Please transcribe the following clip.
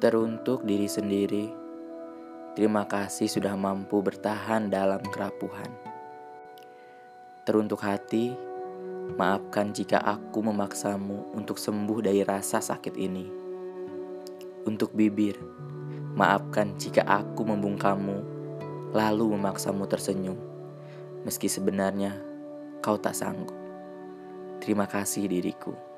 Teruntuk diri sendiri, terima kasih sudah mampu bertahan dalam kerapuhan. Teruntuk hati, maafkan jika aku memaksamu untuk sembuh dari rasa sakit ini. Untuk bibir, maafkan jika aku membungkamu, lalu memaksamu tersenyum, meski sebenarnya kau tak sanggup. Terima kasih diriku.